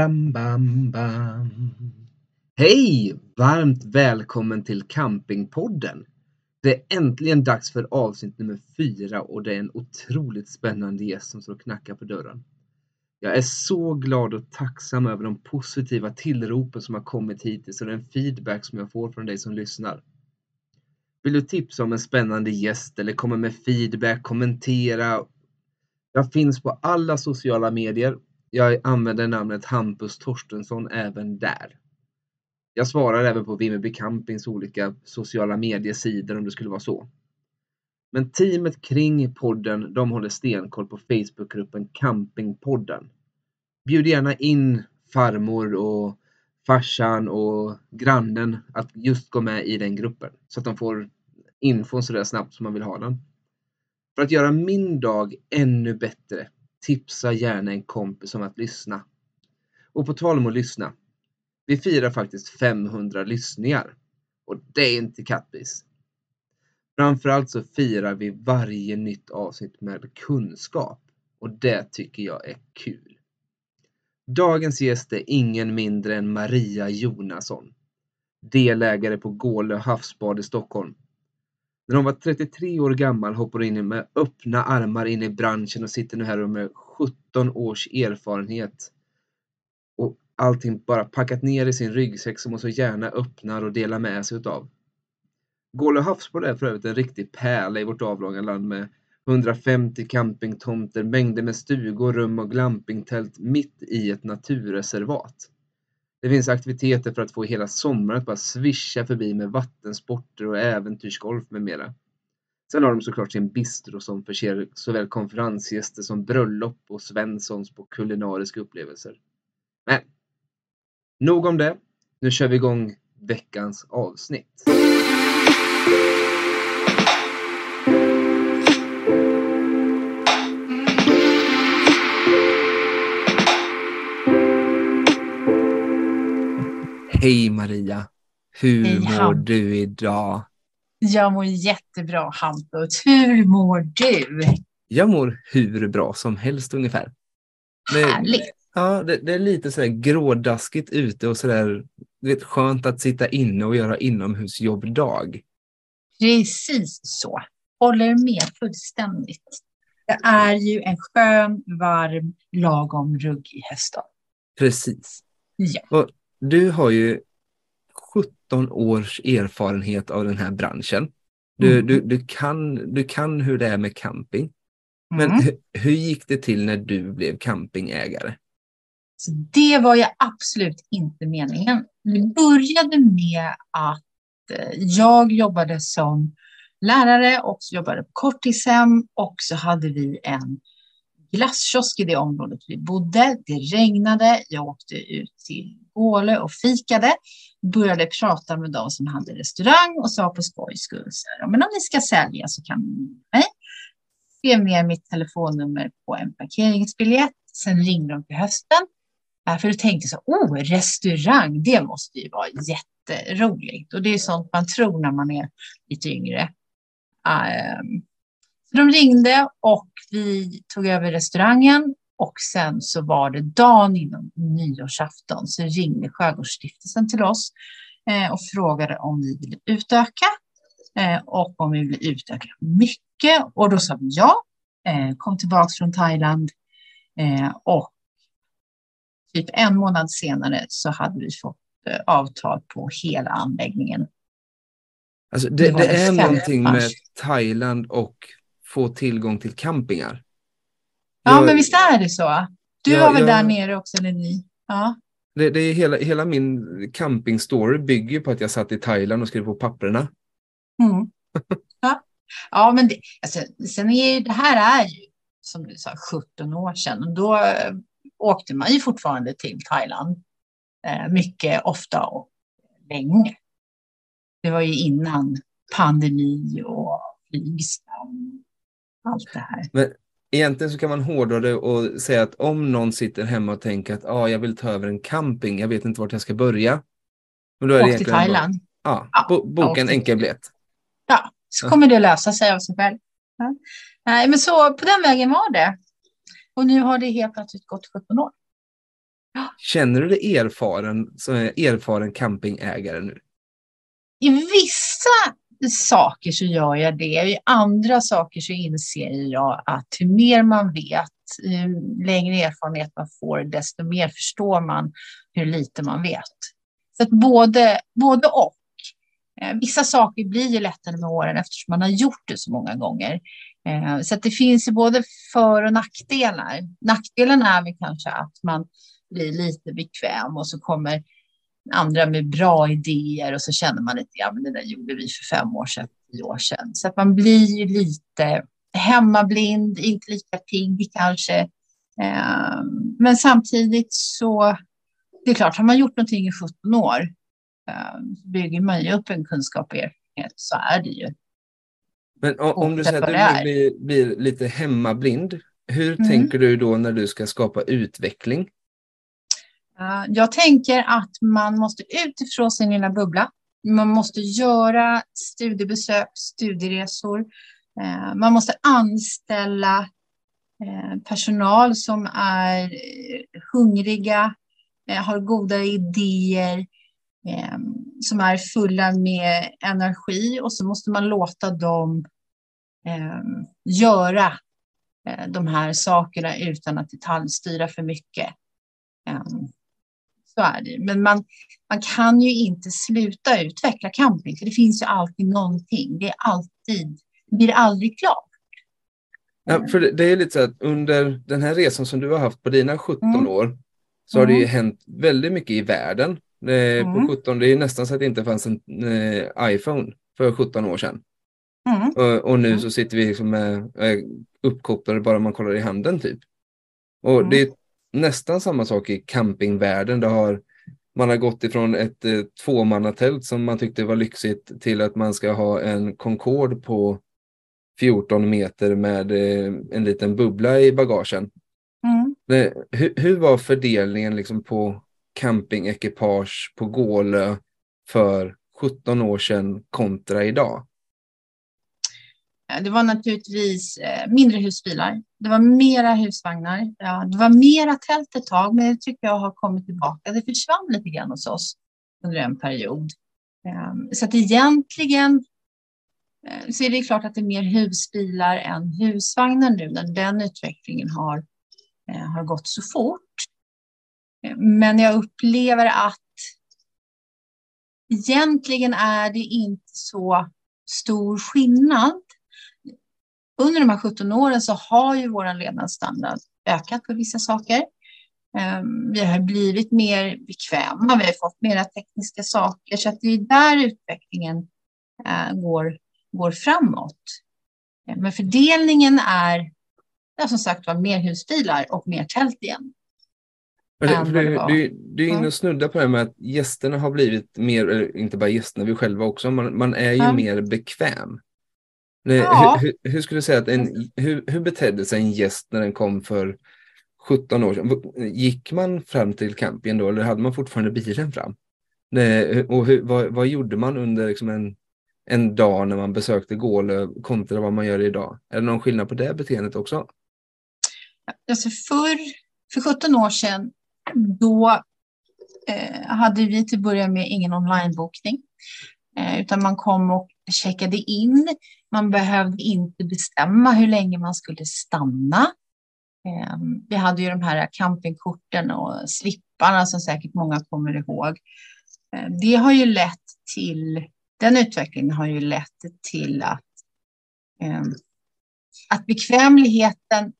Bam, bam, bam. Hej! Varmt välkommen till Campingpodden. Det är äntligen dags för avsnitt nummer fyra och det är en otroligt spännande gäst som står och knackar på dörren. Jag är så glad och tacksam över de positiva tillropen som har kommit hittills och den feedback som jag får från dig som lyssnar. Vill du tipsa om en spännande gäst eller komma med feedback, kommentera? Jag finns på alla sociala medier jag använder namnet Hampus Torstensson även där. Jag svarar även på Vimmerby Campings olika sociala mediesidor om det skulle vara så. Men teamet kring podden, de håller stenkoll på Facebookgruppen Campingpodden. Bjud gärna in farmor och farsan och grannen att just gå med i den gruppen så att de får infon sådär snabbt som man vill ha den. För att göra min dag ännu bättre tipsa gärna en kompis om att lyssna. Och på tal om att lyssna. Vi firar faktiskt 500 lyssningar. Och det är inte kattvis. Framförallt så firar vi varje nytt avsnitt med kunskap. Och det tycker jag är kul. Dagens gäst är ingen mindre än Maria Jonasson. Delägare på Gålö havsbad i Stockholm när hon var 33 år gammal hoppade hon in med öppna armar in i branschen och sitter nu här med 17 års erfarenhet. Och allting bara packat ner i sin ryggsäck som hon så gärna öppnar och delar med sig utav. Gålö havsbad är för övrigt en riktig pärla i vårt avlånga land med 150 campingtomter, mängder med stugor, rum och glampingtält mitt i ett naturreservat. Det finns aktiviteter för att få hela sommaren att bara svischa förbi med vattensporter och äventyrsgolf med mera. Sen har de såklart sin bistro som förser såväl konferensgäster som bröllop och Svenssons på kulinariska upplevelser. Men nog om det. Nu kör vi igång veckans avsnitt. Hej Maria! Hur Hej, mår Hampus. du idag? Jag mår jättebra Hampus. Hur mår du? Jag mår hur bra som helst ungefär. Det, Härligt. ja, det, det är lite sådär grådaskigt ute och sådär vet, skönt att sitta inne och göra inomhusjobbdag. Precis så. Håller med fullständigt. Det är ju en skön, varm, lagom ruggig höstdag. Precis. Ja. Och du har ju 17 års erfarenhet av den här branschen. Du, Mm. du, du, kan, du kan hur det är med camping. Men Mm. hur, hur gick det till när du blev campingägare? Så det var ju absolut inte meningen. Det började med att eh, jag jobbade som lärare och jobbade på korttidshem och så hade vi en glasskiosk i det området vi bodde. Det regnade. Jag åkte ut till Gålö och fikade. Började prata med de som hade restaurang och sa på skojs skull men om ni ska sälja så kan ni ringa mig. Skrev ner mitt telefonnummer på en parkeringsbiljett. Sen ringde de till hösten. Äh, för du tänkte så, oh, restaurang, det måste ju vara jätteroligt. Och det är sånt man tror när man är lite yngre. Um, så de ringde och vi tog över restaurangen och sen så var det dagen innan nyårsafton så ringde Skärgårdsstiftelsen till oss. eh, och frågade om vi ville utöka eh, och om vi ville utöka mycket. Och då sa vi ja, eh, kom tillbaka från Thailand och typ en månad senare så hade vi fått avtal på hela anläggningen. Alltså det, Det det, är någonting med. Thailand och få tillgång till campingar. Ja, Jag- men visst är det så. Du Ja, var väl jag- där nere också, eller ni? Ja. Det, det är hela, hela min campingstory bygger på att jag satt i Thailand och skrev på papperna. Mm. ja. ja, men det, alltså, sen är ju, det här är ju, som du sa, 17 år sedan. Och då eh, åkte man ju fortfarande till Thailand. Eh, mycket, ofta och länge. Det var ju innan pandemi och flygskam. Allt det här. Egentligen så kan man hårdra det och säga att om någon sitter hemma och tänker att ah, jag vill ta över en camping, jag vet inte vart jag ska börja. Men då är Åk till egentligen bara- Thailand. Ja, Ja, bo, boka en till- enkelbiljett. Ja, så Ja. kommer det lösa sig av sig själv. Ja. Nej, men så på den vägen var det. Och nu har det helt plötsligt gått 17 år. Känner du dig erfaren som erfaren campingägare nu? I vissa saker så gör jag det. I andra saker så inser jag att ju mer man vet, ju längre erfarenhet man får, desto mer förstår man hur lite man vet. Så att både, både och. Eh, vissa saker blir ju lättare med åren eftersom man har gjort det så många gånger. Eh, så att det finns ju både för och nackdelar. Nackdelen är väl kanske att man blir lite bekväm och så kommer andra med bra idéer och så känner man lite, ja men det där gjorde vi för fem år sedan, tio år sedan. Så att man blir ju lite hemmablind, inte lika pigg kanske. Eh, Men samtidigt så, det är klart, har man gjort någonting i 17 år eh, så bygger man ju upp en kunskap och erfarenhet, så är det ju. Men o- om du säger att du blir, blir lite hemmablind, hur Mm. tänker du då när du ska skapa utveckling? Eh, jag tänker att man måste utifrån sin lilla bubbla. Man måste göra studiebesök, studieresor. Eh, man måste anställa eh, personal som är hungriga, har goda idéer, som är fulla med energi och så måste man låta dem göra de här sakerna utan att detaljstyra för mycket. Så är det. Men man, man kan ju inte sluta utveckla camping, för det finns ju alltid någonting. Det är alltid, det blir aldrig klart. Ja, för det, är lite så att under den här resan som du har haft på dina 17 Mm. år så har det ju Mm. hänt väldigt mycket i världen. Mm. På 17, det är nästan så att det inte fanns en eh, iPhone för 17 år sedan. Mm. Och, och nu Mm. så sitter vi liksom med eh, uppkopplade bara man kollar i handen typ. Och Mm. det är nästan samma sak i campingvärlden. Det har, man har gått ifrån ett eh, tvåmannatält som man tyckte var lyxigt till att man ska ha en Concorde på 14 meter med eh, en liten bubbla i bagagen. Mm. Det, hur, hur var fördelningen liksom på campingekipage på Gålö för 17 år sedan kontra idag? Eh, det var naturligtvis eh, mindre husbilar. Det var mera husvagnar. Ja, det var mera tält ett tag, men det tycker jag har kommit tillbaka. Det försvann lite grann hos oss under en period. Ehm, så att egentligen eh, så är det klart att det är mer husbilar än husvagnar nu när den utvecklingen har, har gått så fort. Ehm, men jag upplever att egentligen är det inte så stor skillnad. Under de här 17 åren så har ju vår levnadsstandard ökat på vissa saker. Ehm, Vi har blivit mer bekväma, vi har fått mera tekniska saker, så att det är där utvecklingen eh, går, går framåt. Eh, Men fördelningen är, ja, som sagt var, mer husbilar och mer tält igen. Du, du, du är inne och snuddar på det med att gästerna har blivit mer, eller inte bara gästerna, vi själva också, man, man är ju Ja. mer bekväm. Det, Ja. hur, hur, hur skulle du säga att en, hur, hur betedde sig en gäst när den kom för 17 år sedan? Gick man fram till campingen då eller hade man fortfarande bilen fram? Det, och hur, vad, vad gjorde man under liksom en, en dag när man besökte Gålö kontra vad man gör idag? Är det någon skillnad på det beteendet också? Alltså för, för 17 år sedan, då eh, hade vi till att börja med ingen onlinebokning. Eh, utan man kom och checkade in. Man behövde inte bestämma hur länge man skulle stanna. Ehm, vi hade ju de här campingkorten och slipparna som säkert många kommer ihåg. Ehm, det har ju lett till, den utvecklingen har ju lett till att, ehm, att bekvämligheten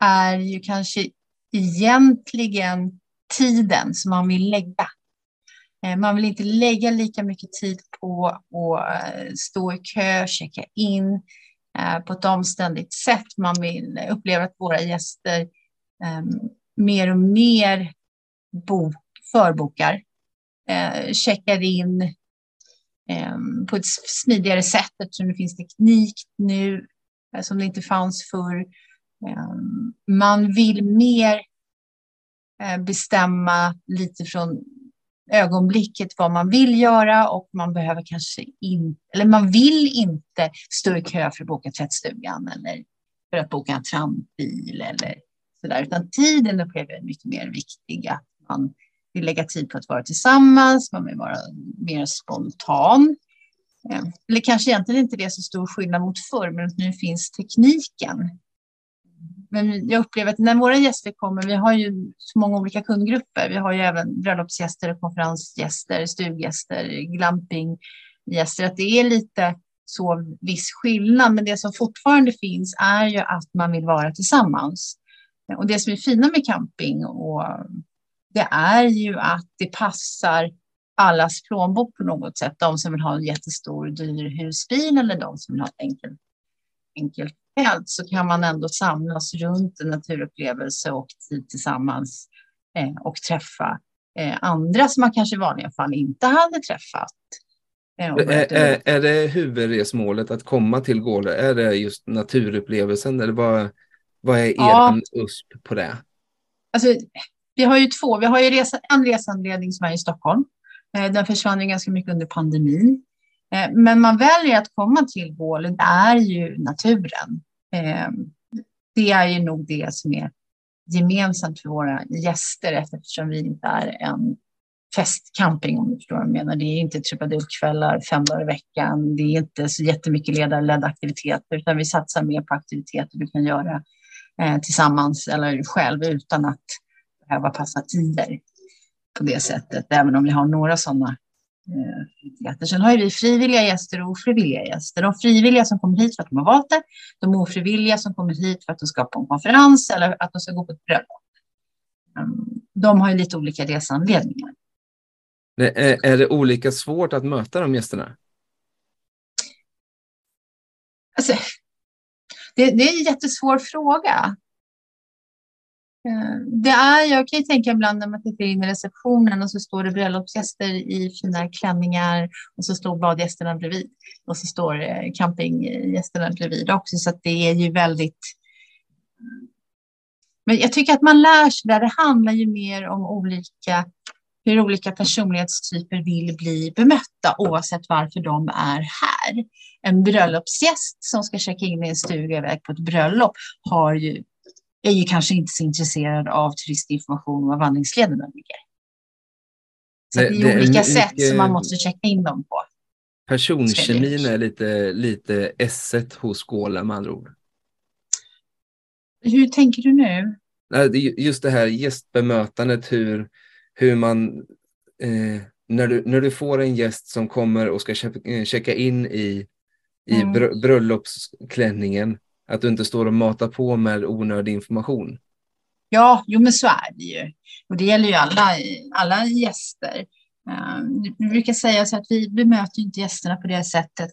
är ju kanske egentligen tiden som man vill lägga. Eh, man vill inte lägga lika mycket tid på att eh, stå i kö, checka in eh, på ett omständigt sätt. Man vill uppleva att våra gäster ehm, mer och mer bok, förbokar checkar in ehm, på ett smidigare sätt eftersom det finns teknik nu som det inte fanns förr. Ehm, man vill mer bestämma lite från ögonblicket vad man vill göra och man behöver kanske inte, eller man vill inte stå i kö för att boka tvättstugan eller för att boka en trampbil eller sådär, utan tiden upplever jag är mycket mer viktig. Att man vill lägga tid på att vara tillsammans, man vill vara mer spontan. Eh, eller kanske egentligen inte det är så stor skillnad mot förr, men nu finns tekniken. Men jag upplever att när våra gäster kommer, vi har ju så många olika kundgrupper. Vi har ju även bröllopsgäster, konferensgäster, stuggäster, glampinggäster. Att det är lite så viss skillnad, men det som fortfarande finns är ju att man vill vara tillsammans. Och det som är fina med camping och det är ju att det passar allas plånbok på något sätt. De som vill ha en jättestor dyr husbil eller de som vill ha ett enkelt, enkelt fält så kan man ändå samlas runt en naturupplevelse och tid tillsammans eh, och träffa eh, andra som man kanske i vanliga fall inte hade träffat. Eh, är, är, är, det huvudresmålet att komma till Gårde? Är det just naturupplevelsen eller vad, vad är er ja. USP på det? Alltså, vi har ju två. Vi har ju resa, en resanledning som är i Stockholm. Eh, den försvann ju ganska mycket under pandemin. Eh, men man väljer att komma till Bålen, är ju naturen. Eh, det är ju nog det som är gemensamt för våra gäster eftersom vi inte är en festcamping om du förstår vad jag menar. Det är inte trubadurkvällar fem dagar i veckan. Det är inte så jättemycket ledarledda aktiviteter utan vi satsar mer på aktiviteter vi kan göra eh, tillsammans eller själv utan att behöva passa tider på det sättet, även om vi har några sådana eh, Sen har vi frivilliga gäster och ofrivilliga gäster. De frivilliga som kommer hit för att de har valt det, de ofrivilliga som kommer hit för att de ska på en konferens eller att de ska gå på ett bröllop. Mm, de har ju lite olika resanledningar. Är, är det olika svårt att möta de gästerna? Alltså, det, det, är en jättesvår fråga. Eh, det är, jag kan ju tänka ibland när man tittar in i receptionen och så står det bröllopsgäster i fina klänningar och så står badgästerna bredvid och så står eh, campinggästerna bredvid också. Så att det är ju väldigt. Men jag tycker att man lär sig där. Det handlar ju mer om olika hur olika personlighetstyper vill bli bemötta oavsett varför de är här. En bröllopsgäst som ska checka in i en stuga iväg på ett bröllop har ju är ju kanske inte så intresserad av turistinformation om var vandringslederna ligger. Så det, det, är olika är sätt som man måste checka in dem på. Personkemin är lite, lite esset hos Skåla med andra ord. Hur tänker du nu? Just det här gästbemötandet, hur, hur man... Eh, när, du, när du får en gäst som kommer och ska eh, checka in i, i mm. bröllopsklänningen, att du inte står och matar på med onödig information. Ja, jo men så är det ju. Och det gäller ju alla, alla gäster. Eh, vi brukar säga så att vi bemöter inte gästerna på det sättet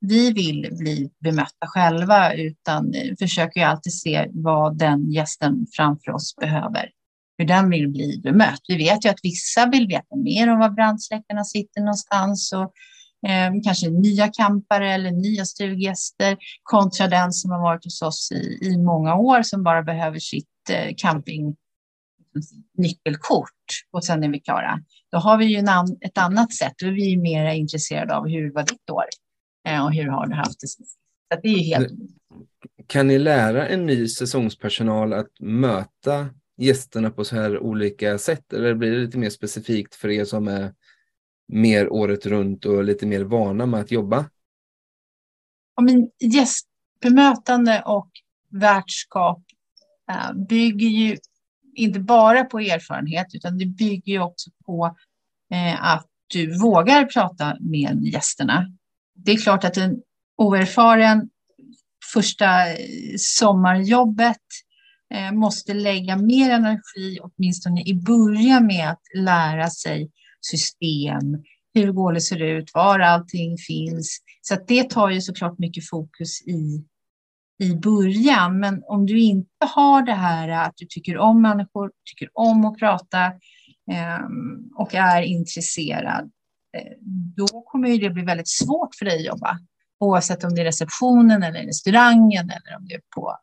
vi vill bli bemötta själva, utan försöker ju alltid se vad den gästen framför oss behöver, hur den vill bli bemött. Vi vet ju att vissa vill veta mer om var brandsläckarna sitter någonstans och eh, kanske nya campare eller nya stuggäster kontra den som har varit hos oss i, i många år som bara behöver sitt eh, camping nyckelkort och sen är vi klara. Då har vi ju en, ett annat sätt. Då är vi mer intresserade av hur var ditt år eh, och hur har du haft det? Så det är helt... Kan ni lära en ny säsongspersonal att möta gästerna på så här olika sätt? Eller blir det lite mer specifikt för er som är mer året runt och lite mer vana med att jobba? Ja, men gästbemötande och värdskap eh, bygger ju inte bara på erfarenhet utan det bygger ju också på eh, att du vågar prata med gästerna. Det är klart att en oerfaren första eh, sommarjobbet måste lägga mer energi, åtminstone i början med att lära sig system, hur Gåle ser ut, var allting finns. Så att det tar ju såklart mycket fokus i, i början. Men om du inte har det här att du tycker om människor, tycker om att prata eh, och är intresserad, eh, då kommer det bli väldigt svårt för dig att jobba. Oavsett om det är receptionen eller restaurangen eller om det är på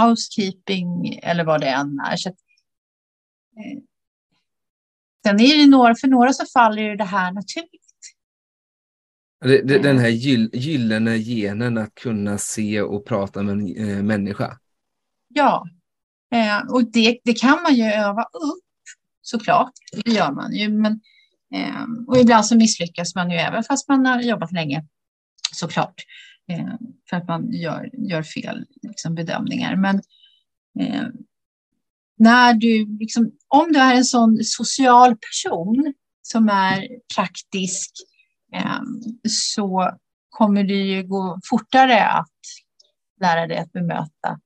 housekeeping eller vad det än är. Så att, eh, sen är det några, för några så faller det här naturligt. Den här gyll, gyllene genen att kunna se och prata med en äh, människa. Ja, eh, och det, det kan man ju öva upp såklart. Det gör man ju. Men, eh, och ibland så misslyckas man ju även fast man har jobbat länge såklart. Eh, för att man gör, gör fel liksom, bedömningar. Men eh, när du, liksom, om du är en sån social person som är praktisk eh, så kommer det ju gå fortare att lära dig att bemöta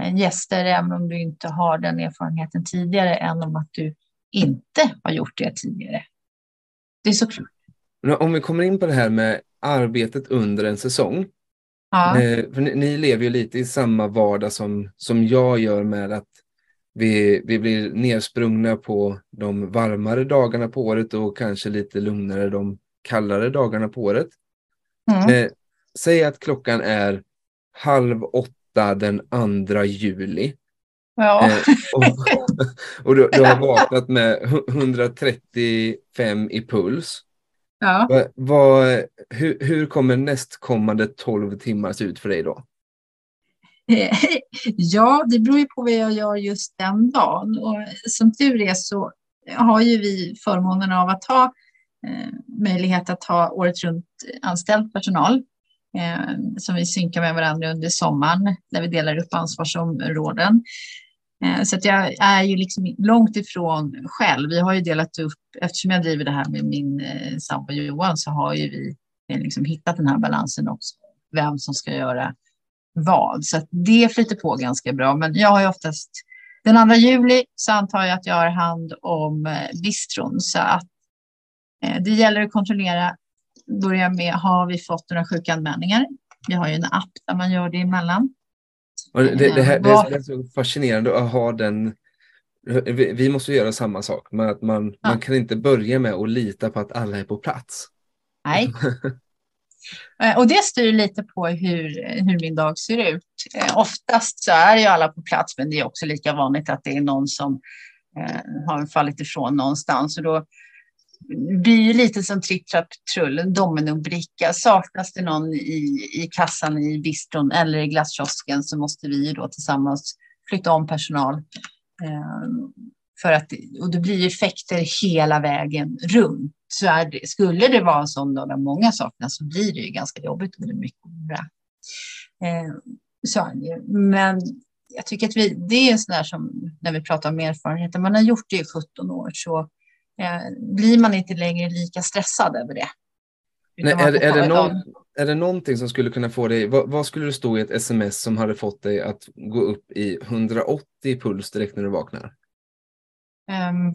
eh, gäster, även om du inte har den erfarenheten tidigare, än om att du inte har gjort det tidigare. Det är såklart. Om vi kommer in på det här med arbetet under en säsong. Ja. Eh, för ni, ni, lever ju lite i samma vardag som, som jag gör med att vi, vi blir nersprungna på de varmare dagarna på året och kanske lite lugnare de kallare dagarna på året. Mm. Eh, säg att klockan är halv åtta den andra juli. Ja. Eh, och och du, du har vaknat med 135 i puls. Ja. Va, va, hur, hur kommer nästkommande 12 timmar se ut för dig då? Ja, det beror ju på vad jag gör just den dagen. Och som tur är så har ju vi förmånen av att ha eh, möjlighet att ha året runt anställd personal eh, som vi synkar med varandra under sommaren där vi delar upp ansvarsområden. Eh, så att jag är ju liksom långt ifrån själv. Vi har ju delat upp, eftersom jag driver det här med min eh, sambo Johan så har ju vi liksom hittat den här balansen också. Vem som ska göra vad. Så det flyter på ganska bra. Men jag har ju oftast den 2 juli så antar jag att jag har hand om bistron. Så att det gäller att kontrollera, börja med, har vi fått några sjukanmälningar? Vi har ju en app där man gör det emellan. Och det, det, här, det, är, så fascinerande att ha den vi, vi måste göra samma sak, men att man, ja. man kan inte börja med att lita på att alla är på plats. Nej. Eh, och det styr lite på hur, hur min dag ser ut. Eh, oftast så är ju alla på plats, men det är också lika vanligt att det är någon som eh, har fallit ifrån någonstans. Och då blir lite som tripp, trapp, trull, en dominobricka. Saknas det någon i, i kassan i bistron eller i glasskiosken så måste vi då tillsammans flytta om personal. Eh, för att, och det blir effekter hela vägen runt. Så det, skulle det vara en sån dag där många saknas så blir det ju ganska jobbigt och det är mycket bra. Eh, så. Men jag tycker att vi, det är sådär som när vi pratar om erfarenheter, man har gjort det i 17 år så Eh, blir man inte längre lika stressad över det. Nej, är, är, det någon, är det någonting som skulle kunna få dig, vad, vad, skulle det stå i ett sms som hade fått dig att gå upp i 180 puls direkt när du vaknar? Um,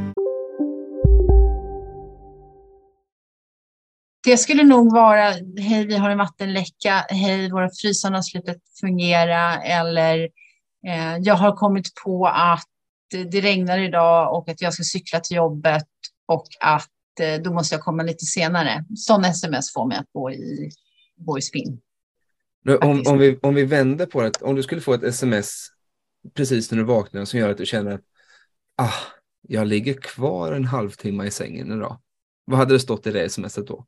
Det skulle nog vara, hej vi har en vattenläcka, hej våra frysar har slutat fungera eller eh, jag har kommit på att det regnar idag och att jag ska cykla till jobbet och att eh, då måste jag komma lite senare. Sådana sms får mig att gå i, gå i spinn. Om, om, vi, om vi vänder på det, om du skulle få ett sms precis när du vaknar som gör att du känner att ah, jag ligger kvar en halvtimme i sängen idag. Vad hade det stått i det smset då?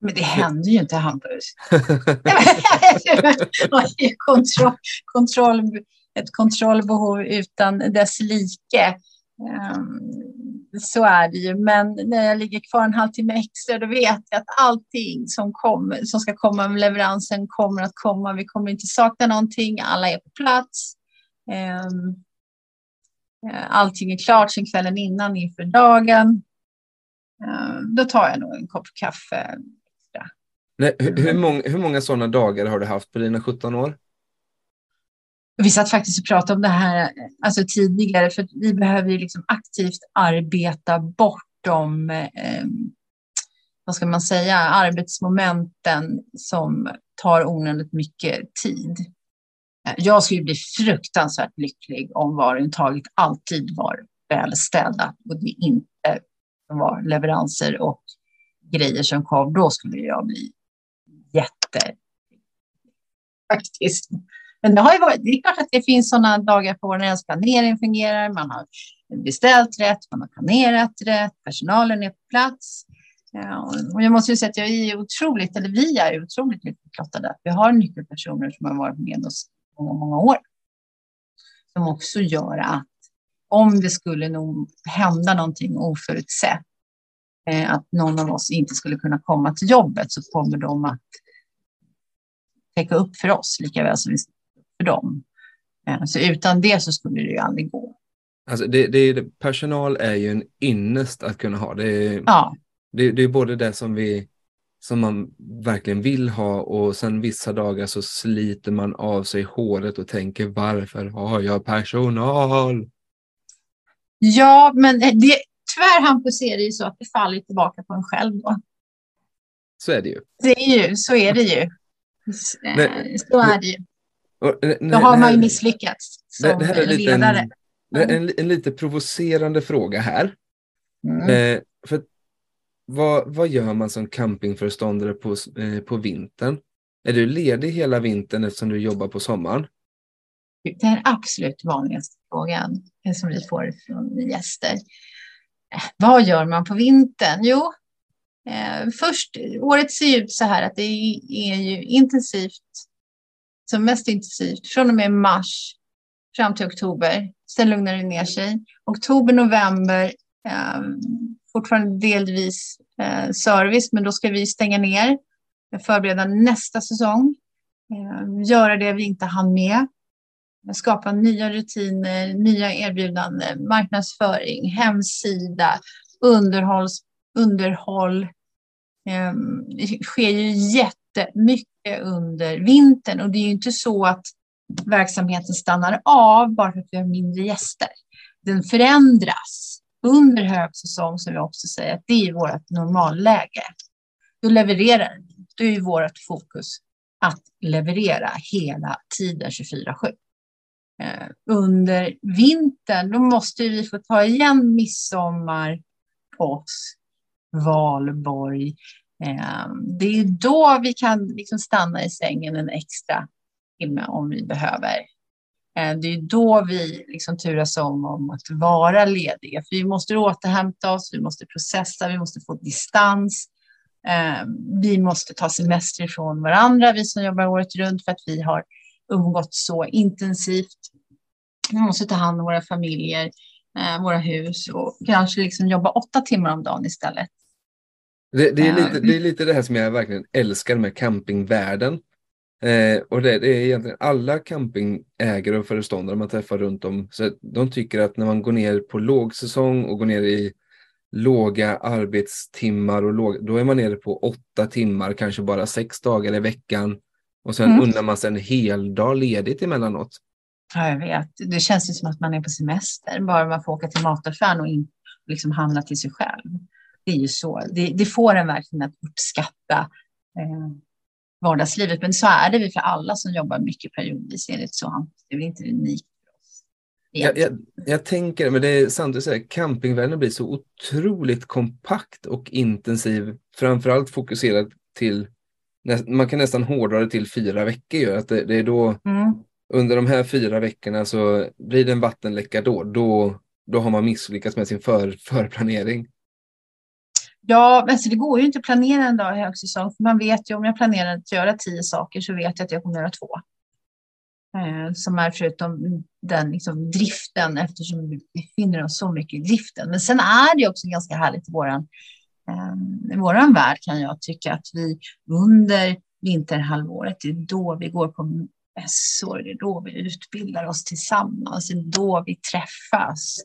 Men det händer ju inte Hampus. kontroll, kontroll, ett kontrollbehov utan dess like. Ehm, så är det ju. Men när jag ligger kvar en halvtimme extra då vet jag att allting som, kommer, som ska komma med leveransen kommer att komma. Vi kommer inte sakna någonting. Alla är på plats. Ehm, eh, allting är klart sen kvällen innan inför dagen. Ehm, då tar jag nog en kopp kaffe Nej, hur, hur, många, hur många sådana dagar har du haft på dina 17 år? Vi satt faktiskt och pratade om det här alltså tidigare, för vi behöver ju liksom aktivt arbeta bortom, eh, vad ska man säga, arbetsmomenten som tar onödigt mycket tid. Jag skulle bli fruktansvärt lycklig om varumtaget alltid var välstädat och det inte var leveranser och grejer som kom. Då skulle jag bli jätte... Faktiskt. Men det, har ju varit, det är klart att det finns sådana dagar på när ens planering fungerar. Man har beställt rätt, man har planerat rätt, personalen är på plats. Ja, och jag måste ju säga att jag är otroligt, eller vi är otroligt lyckligt Vi har nyckelpersoner som har varit med oss många, många år. Som också gör att om det skulle nog hända någonting oförutsett, att någon av oss inte skulle kunna komma till jobbet, så kommer de att täcka upp för oss lika väl som vi för dem. Eh, så utan det så skulle det ju aldrig gå. Alltså det, det, personal är ju en ynnest att kunna ha. Det är, ja. det, det är både det som, vi, som man verkligen vill ha och sen vissa dagar så sliter man av sig håret och tänker varför har jag personal? Ja, men det, tyvärr Hampus är det ju så att det faller tillbaka på en själv då. Så är det ju. Det är ju så är det ju. Nej, så är det ju. Då har man ju misslyckats som det här är ledare. En, en, en, lite provocerande fråga här. Mm. Eh, för vad, vad gör man som campingföreståndare på, eh, på vintern? Är du ledig hela vintern eftersom du jobbar på sommaren? Det är den absolut vanligaste frågan som vi får från gäster. Vad gör man på vintern? Jo, eh, först, året ser ut så här att det är ju intensivt som mest intensivt från och med mars fram till oktober. Sen lugnar det ner sig. Oktober, november, eh, fortfarande delvis eh, service, men då ska vi stänga ner, förbereda nästa säsong, eh, göra det vi inte hann med, skapa nya rutiner, nya erbjudanden, marknadsföring, hemsida, underhålls, underhåll. Ehm, det sker ju jättemycket under vintern och det är ju inte så att verksamheten stannar av bara för att vi har mindre gäster. Den förändras under högsäsong som vi också säger att det är vårt normalläge. Då levererar vi. Då är vårt fokus att leverera hela tiden 24-7. Eh, under vintern, då måste vi få ta igen midsommar, påsk, valborg, eh, det är då vi kan liksom stanna i sängen en extra timme om vi behöver. Eh, det är då vi liksom turas om, om att vara lediga. För vi måste återhämta oss, vi måste processa, vi måste få distans. Vi måste ta semester ifrån varandra, vi som jobbar året runt, för att vi har umgått så intensivt. Vi måste ta hand om våra familjer, våra hus och kanske liksom jobba åtta timmar om dagen istället. Det, det, är lite, det är lite det här som jag verkligen älskar med campingvärlden. Eh, och det, det, är egentligen alla campingägare och föreståndare man träffar runt om. Så de tycker att när man går ner på lågsäsong och går ner i låga arbetstimmar och låg, då är man nere på åtta timmar, kanske bara sex dagar i veckan. Och sen mm. unnar man sig en hel dag ledigt emellanåt. Ja, jag vet. Det känns ju som att man är på semester, bara man får åka till mataffären och in, liksom handla till sig själv. Det är ju så. Det, det får en verkligen att uppskatta eh, vardagslivet. Men så är det för alla som jobbar mycket periodvis enligt så. Det är inte unikt. Jag, jag, jag, tänker, men det är sant att säga, campingvärlden blir så otroligt kompakt och intensiv, framförallt fokuserad till, man kan nästan hårdra det till fyra veckor. Att det, det är då, mm. under de här fyra veckorna så blir det en vattenläcka då, då, då har man misslyckats med sin för, förplanering. Ja, alltså det går ju inte att planera en dag i högsäsong. För man vet ju om jag planerar att göra tio saker så vet jag att jag kommer göra två. Eh, som är förutom den liksom, driften eftersom vi befinner oss så mycket i driften. Men sen är det också ganska härligt i våran, i våran värld kan jag tycka att vi under vinterhalvåret, det är då vi går på mässor, det är då vi utbildar oss tillsammans, det är då vi träffas.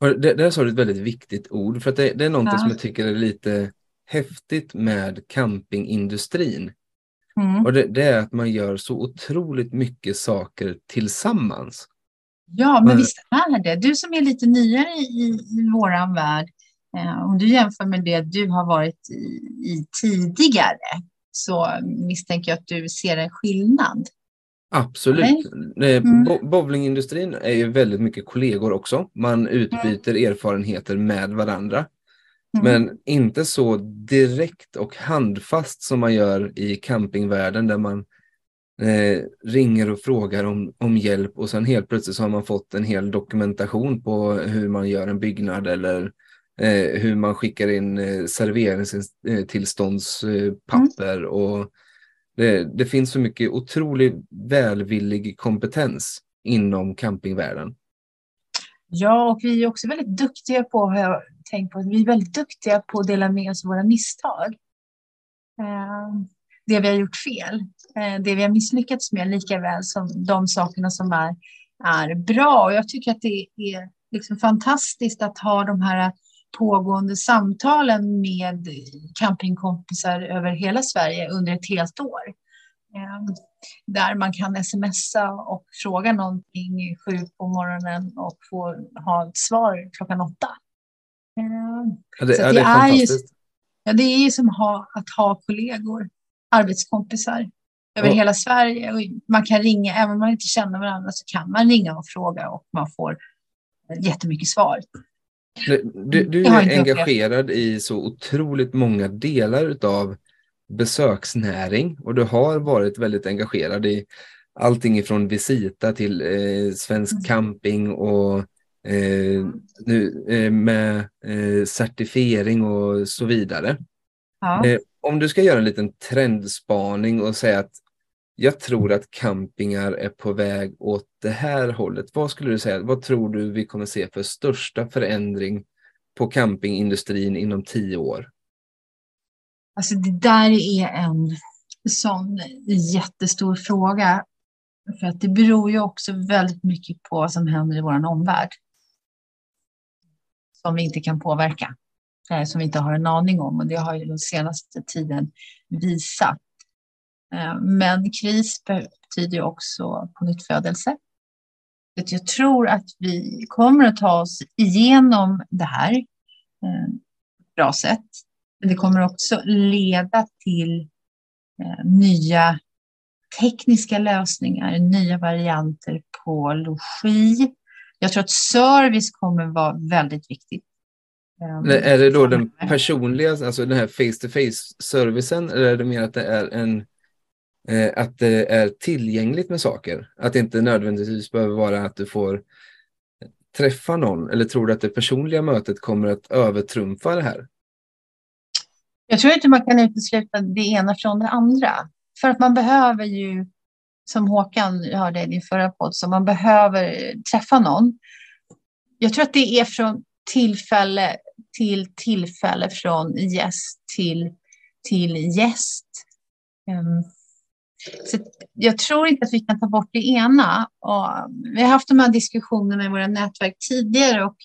Um, det, där sa du ett väldigt viktigt ord, för att det, det är någonting ja. som jag tycker är lite häftigt med campingindustrin. Mm. Och det, det, är att man gör så otroligt mycket saker tillsammans. Ja, men, men visst är det. Du som är lite nyare i, i våran värld, eh, om du jämför med det du har varit i, i tidigare, så misstänker jag att du ser en skillnad. Absolut. Mm. Bowlingindustrin är ju väldigt mycket kollegor också. Man utbyter mm. erfarenheter med varandra. Mm. Men inte så direkt och handfast som man gör i campingvärlden där man eh, ringer och frågar om, om hjälp och sen helt plötsligt så har man fått en hel dokumentation på hur man gör en byggnad eller eh, hur man skickar in eh, serveringstillståndspapper mm. och det, det finns så mycket otroligt välvillig kompetens inom campingvärlden. Ja, och vi är också väldigt duktiga på, har jag tänkt på, vi är väldigt duktiga på att dela med oss av våra misstag. Eh, det vi har gjort fel, eh, det vi har misslyckats med, lika väl som de sakerna som är, är bra. Och jag tycker att det är liksom fantastiskt att ha de här pågående samtalen med campingkompisar över hela Sverige under ett helt år. Ehm, där man kan smsa och fråga någonting sju på morgonen och få ha ett svar klockan åtta. Ehm, ja, det, ja, det, är fantastiskt. Ju, ja, det är ju som ha, att ha kollegor, arbetskompisar över hela Sverige. Och man kan ringa, även om man inte känner varandra så kan man ringa och fråga och man får jättemycket svar. Du, du är engagerad i så otroligt många delar av besöksnäring och du har varit väldigt engagerad i allting ifrån Visita till eh, Svensk mm. Camping och eh, nu, eh, med eh, certifiering och så vidare. Ja. Eh, om du ska göra en liten trendspaning och säga att jag tror att campingar är på väg åt det här hållet. Vad skulle du säga? Vad tror du vi kommer se för största förändring på campingindustrin inom tio år? Alltså det där är en sån jättestor fråga. För att det beror ju också väldigt mycket på vad som händer i vår omvärld. Som vi inte kan påverka. Eh, som vi inte har en aning om och det har ju den senaste tiden visat. Eh, men kris betyder också på nytt födelse. Jag tror att vi kommer att ta oss igenom det här eh, bra sätt. Men det kommer också leda till eh, nya tekniska lösningar, nya varianter på logi. Jag tror att service kommer vara väldigt viktigt. Är det då den personliga, alltså den här face-to-face servicen eller är det mer att det är en Eh, att det är tillgängligt med saker. Att det inte nödvändigtvis behöver vara att du får träffa någon eller tror du att det personliga mötet kommer att övertrumfa det här? Jag tror inte man kan utesluta det ena från det andra. För att man behöver ju, som Håkan hörde i din förra podd, så man behöver träffa någon. Jag tror att det är från tillfälle till tillfälle, från gäst till, till gäst. Um, så jag tror inte att vi kan ta bort det ena. Och vi har haft de här diskussionerna i våra nätverk tidigare och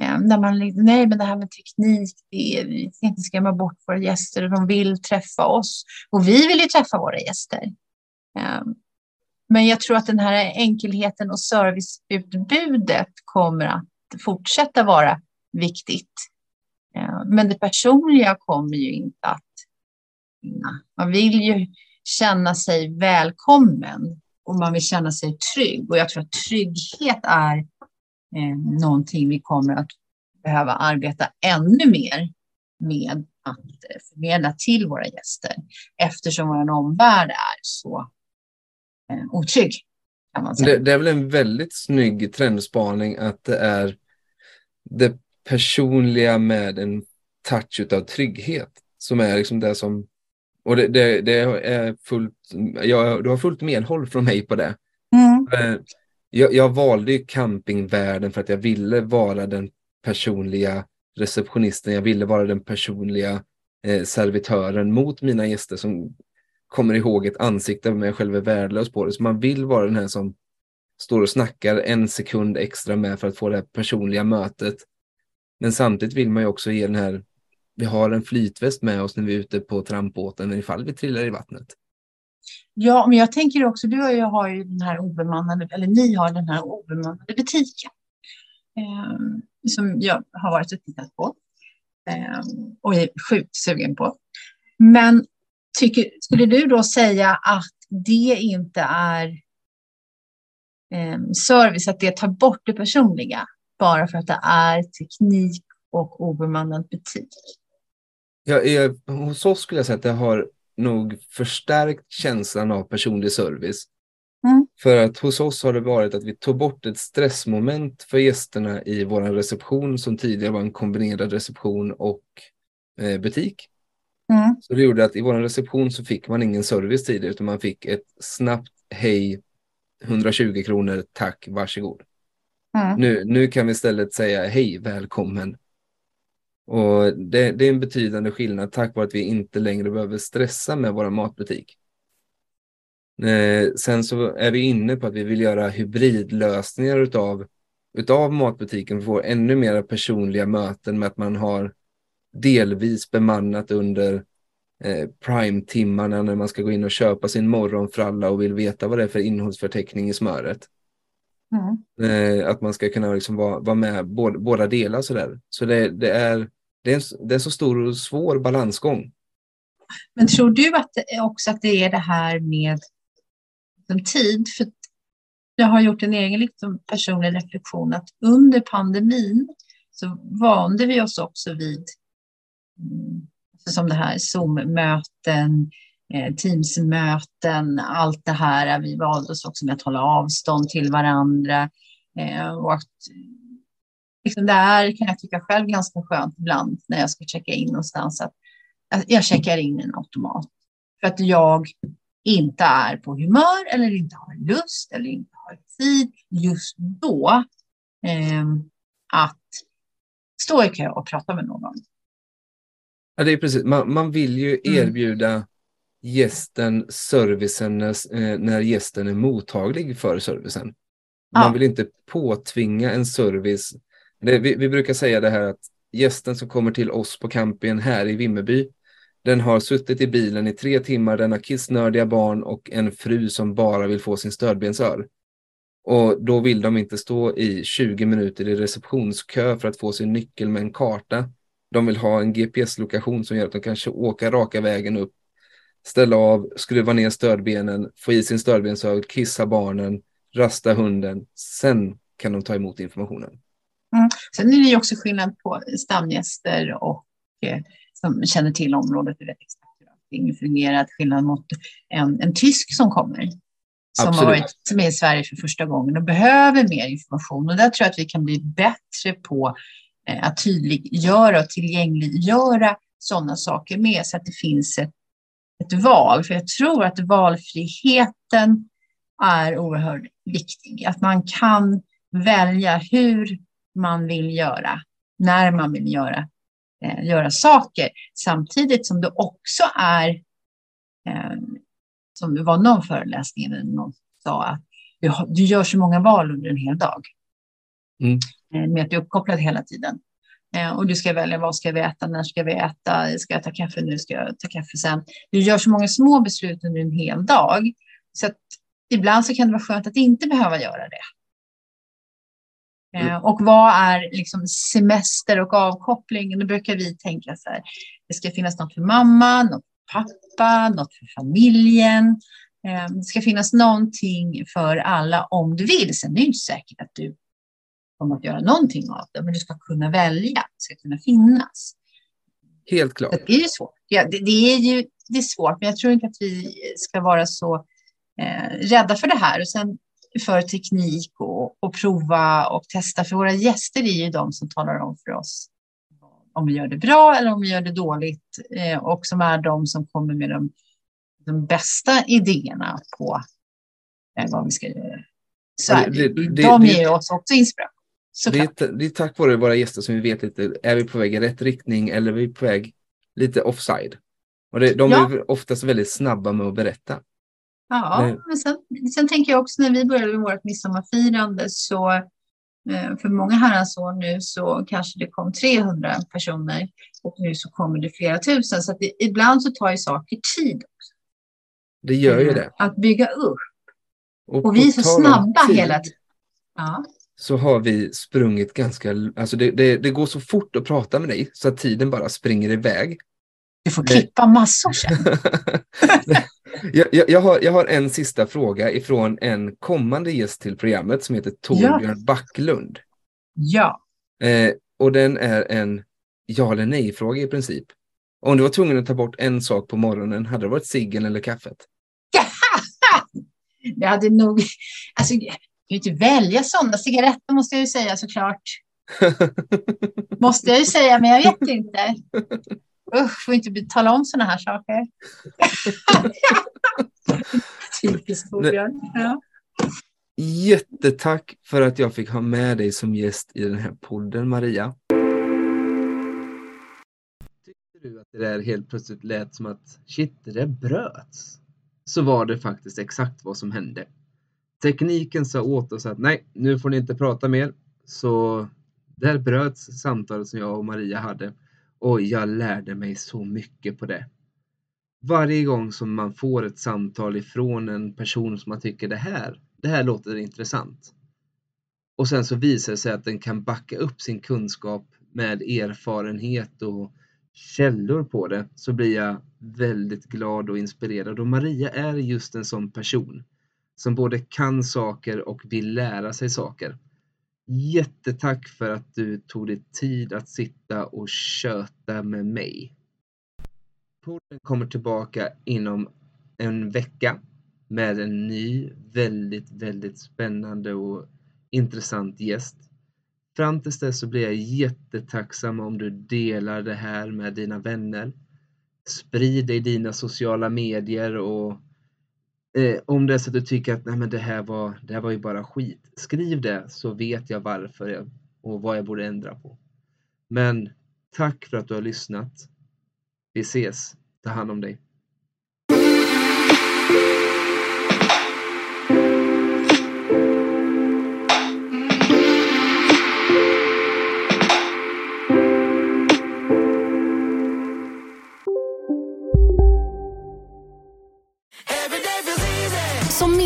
eh, där man liksom, nej men det här med teknik, det är, vi ska inte skrämma bort våra gäster och de vill träffa oss. Och vi vill ju träffa våra gäster. Ehm, men jag tror att den här enkelheten och serviceutbudet kommer att fortsätta vara viktigt. Ehm, men det personliga kommer ju inte att... Man vill ju känna sig välkommen och man vill känna sig trygg. Och jag tror att trygghet är eh, någonting vi kommer att behöva arbeta ännu mer med att eh, förmedla till våra gäster eftersom vår omvärld är så eh, otrygg. Kan man säga. Det, det, är väl en väldigt snygg trendspaning att det är det personliga med en touch av trygghet som är liksom det som och det, det, det är fullt, jag, du har fullt medhåll från mig på det. Mm. Eh, jag, jag, valde ju campingvärlden för att jag ville vara den personliga receptionisten. Jag ville vara den personliga eh, servitören mot mina gäster som kommer ihåg ett ansikte men jag själv är värdelös på det. Så man vill vara den här som står och snackar en sekund extra med för att få det här personliga mötet. Men samtidigt vill man ju också ge den här, vi har en flytväst med oss när vi är ute på trampbåten ifall vi trillar i vattnet. Ja, men jag tänker också, du och jag har ju den här obemannade, eller ni har den här obemannade butiken. Eh, som jag har varit och tittat på. Eh, och är sjukt sugen på. Men tycker, skulle du då säga att det inte är eh, service, att det tar bort det personliga? bara för att det är teknik och obemannad butik? Ja, hos oss skulle jag säga att det har nog förstärkt känslan av personlig service. Mm. För att hos oss har det varit att vi tog bort ett stressmoment för gästerna i vår reception som tidigare var en kombinerad reception och eh, butik. Mm. Så det gjorde att i vår reception så fick man ingen service tidigare utan man fick ett snabbt hej, 120 kronor, tack, varsågod. Mm. Nu, nu kan vi istället säga hej, välkommen. Och det, det, är en betydande skillnad tack vare att vi inte längre behöver stressa med vår matbutik. Eh, sen så är vi inne på att vi vill göra hybridlösningar utav, utav matbutiken för att få ännu mer personliga möten med att man har delvis bemannat under eh, prime-timmarna när man ska gå in och köpa sin morgonfralla och vill veta vad det är för innehållsförteckning i smöret. Mm. Eh, att man ska kunna liksom vara, vara med båda, båda delar sådär. Så det, det, är, det, är en, det är så stor och svår balansgång. Men tror du att det, också att det är det här med som tid? För jag har gjort en egen liksom, personlig reflektion att under pandemin så vande vi oss också vid mm, som det här Zoom-möten, eh, Teams-möten, allt det här. Vi valde oss också med att hålla avstånd till varandra. Eh, och att, liksom det är, kan jag tycka själv, ganska skönt ibland när jag ska checka in någonstans. Att jag checkar in en automat. För att jag inte är på humör eller inte har lust eller inte har tid just då eh, att stå i kö och prata med någon. Ja, det är precis. Man, man vill ju mm. erbjuda mm gästen servicen när, eh, när gästen är mottaglig för servicen. Man ja. vill inte påtvinga en service. Det, vi, vi, brukar säga det här att gästen som kommer till oss på campingen här i Vimmerby, den har suttit i bilen i tre timmar, den har kissnördiga barn och en fru som bara vill få sin stödbensör. Och då vill de inte stå i 20 minuter i receptionskö för att få sin nyckel med en karta. De vill ha en GPS-lokation som gör att de kanske åker raka vägen upp ställa av, skruva ner stödbenen, få i sin stödbensör, kissa barnen, rasta hunden. Sen kan de ta emot informationen. Mm. Sen är det ju också skillnad på stamgäster och eh, som känner till området och vet exakt hur allting fungerar. Skillnad mot en, en tysk som kommer. Som, har varit, som är i Sverige för första gången och behöver mer information. Och där tror jag att vi kan bli bättre på eh, att tydliggöra och tillgängliggöra sådana saker med så att det finns ett ett val. För jag tror att valfriheten är oerhört viktig. Att man kan välja hur man vill göra, när man vill göra, eh, göra saker. Samtidigt som det också är eh, som det var någon föreläsning eller någon sa att du, du gör så många val under en hel dag. Mm. Eh, Med att du är uppkopplad hela tiden. Eh, Och du ska välja vad ska vi äta, när ska vi äta, ska jag ta kaffe nu, ska jag ta kaffe sen. Du gör så många små beslut under en hel dag. Så att ibland så kan det vara skönt att inte behöva göra det. Eh, Och vad är liksom semester och avkoppling? Då brukar vi tänka så här. Det ska finnas något för mamma, något för pappa, något för familjen. Eh, Det ska finnas någonting för alla om du vill. Sen är det inte säkert att du kommer att göra någonting av det, men du ska kunna välja. Det ska kunna finnas. Helt klart. Det är ju svårt. Ja, det, det är ju det är svårt, men jag tror inte att vi ska vara så eh, rädda för det här. Och sen för teknik och, och prova och testa. För våra gäster är ju de som talar om för oss om vi gör det bra eller om vi gör det dåligt. Eh, och som är de som kommer med de, de bästa idéerna på eh, vad vi ska göra. Så Ja, det- det, det- de ger oss också inspiration. Det det är tack vare våra gäster som vi vet lite, är vi på väg i rätt riktning eller är vi på väg lite offside? Och de Ja. är oftast väldigt snabba med att berätta. Ja, Nej. men sen, sen tänker jag också när vi började med vårt midsommarfirande så eh, för många herrans år nu så kanske det kom 300 personer och nu så kommer det flera tusen. Så att det, ibland så tar ju saker tid Det gör ju eh, det. att bygga upp. Och på vi är så snabba tid hela tiden. Ja, Så har vi sprungit ganska, alltså det, det, det går så fort att prata med dig så att tiden bara springer iväg. du får klippa massor sen. jag, jag, jag, har, jag har en sista fråga ifrån en kommande gäst till programmet som heter Torbjörn Backlund. Ja, Eh, och den är en ja eller nej-fråga i princip. Om du var tvungen att ta bort en sak på morgonen, hade det varit ciggen eller kaffet? det hade nog... Alltså, jag kan ju inte välja sådana cigaretter måste jag ju säga såklart. Måste jag ju säga, men jag vet inte. Usch, får inte tala om sådana här saker. Typiskt Torbjörn. Ja. Jättetack för att jag fick ha med dig som gäst i den här podden, Maria. Tyckte du att det där helt plötsligt lät som att shit, det där bröts? Så var det faktiskt exakt vad som hände. Tekniken sa åt oss att nej, nu får ni inte prata mer. Så där bröts samtalet som jag och Maria hade och jag lärde mig så mycket på det. Varje gång som man får ett samtal ifrån en person som man tycker det här, det här låter intressant. Och sen så visar det sig att den kan backa upp sin kunskap med erfarenhet och källor på det så blir jag väldigt glad och inspirerad och Maria är just en sån person som både kan saker och vill lära sig saker. Jättetack för att du tog dig tid att sitta och köta med mig. Podden kommer tillbaka inom en vecka med en ny väldigt, väldigt spännande och intressant gäst. Fram tills dess så blir jag jättetacksam om du delar det här med dina vänner. Sprid det i dina sociala medier och eh, om det är så att du tycker att Nej, men det, här var, det här var ju bara skit. Skriv det så vet jag varför jag, och vad jag borde ändra på. Men tack för att du har lyssnat. Vi ses. Ta hand om dig.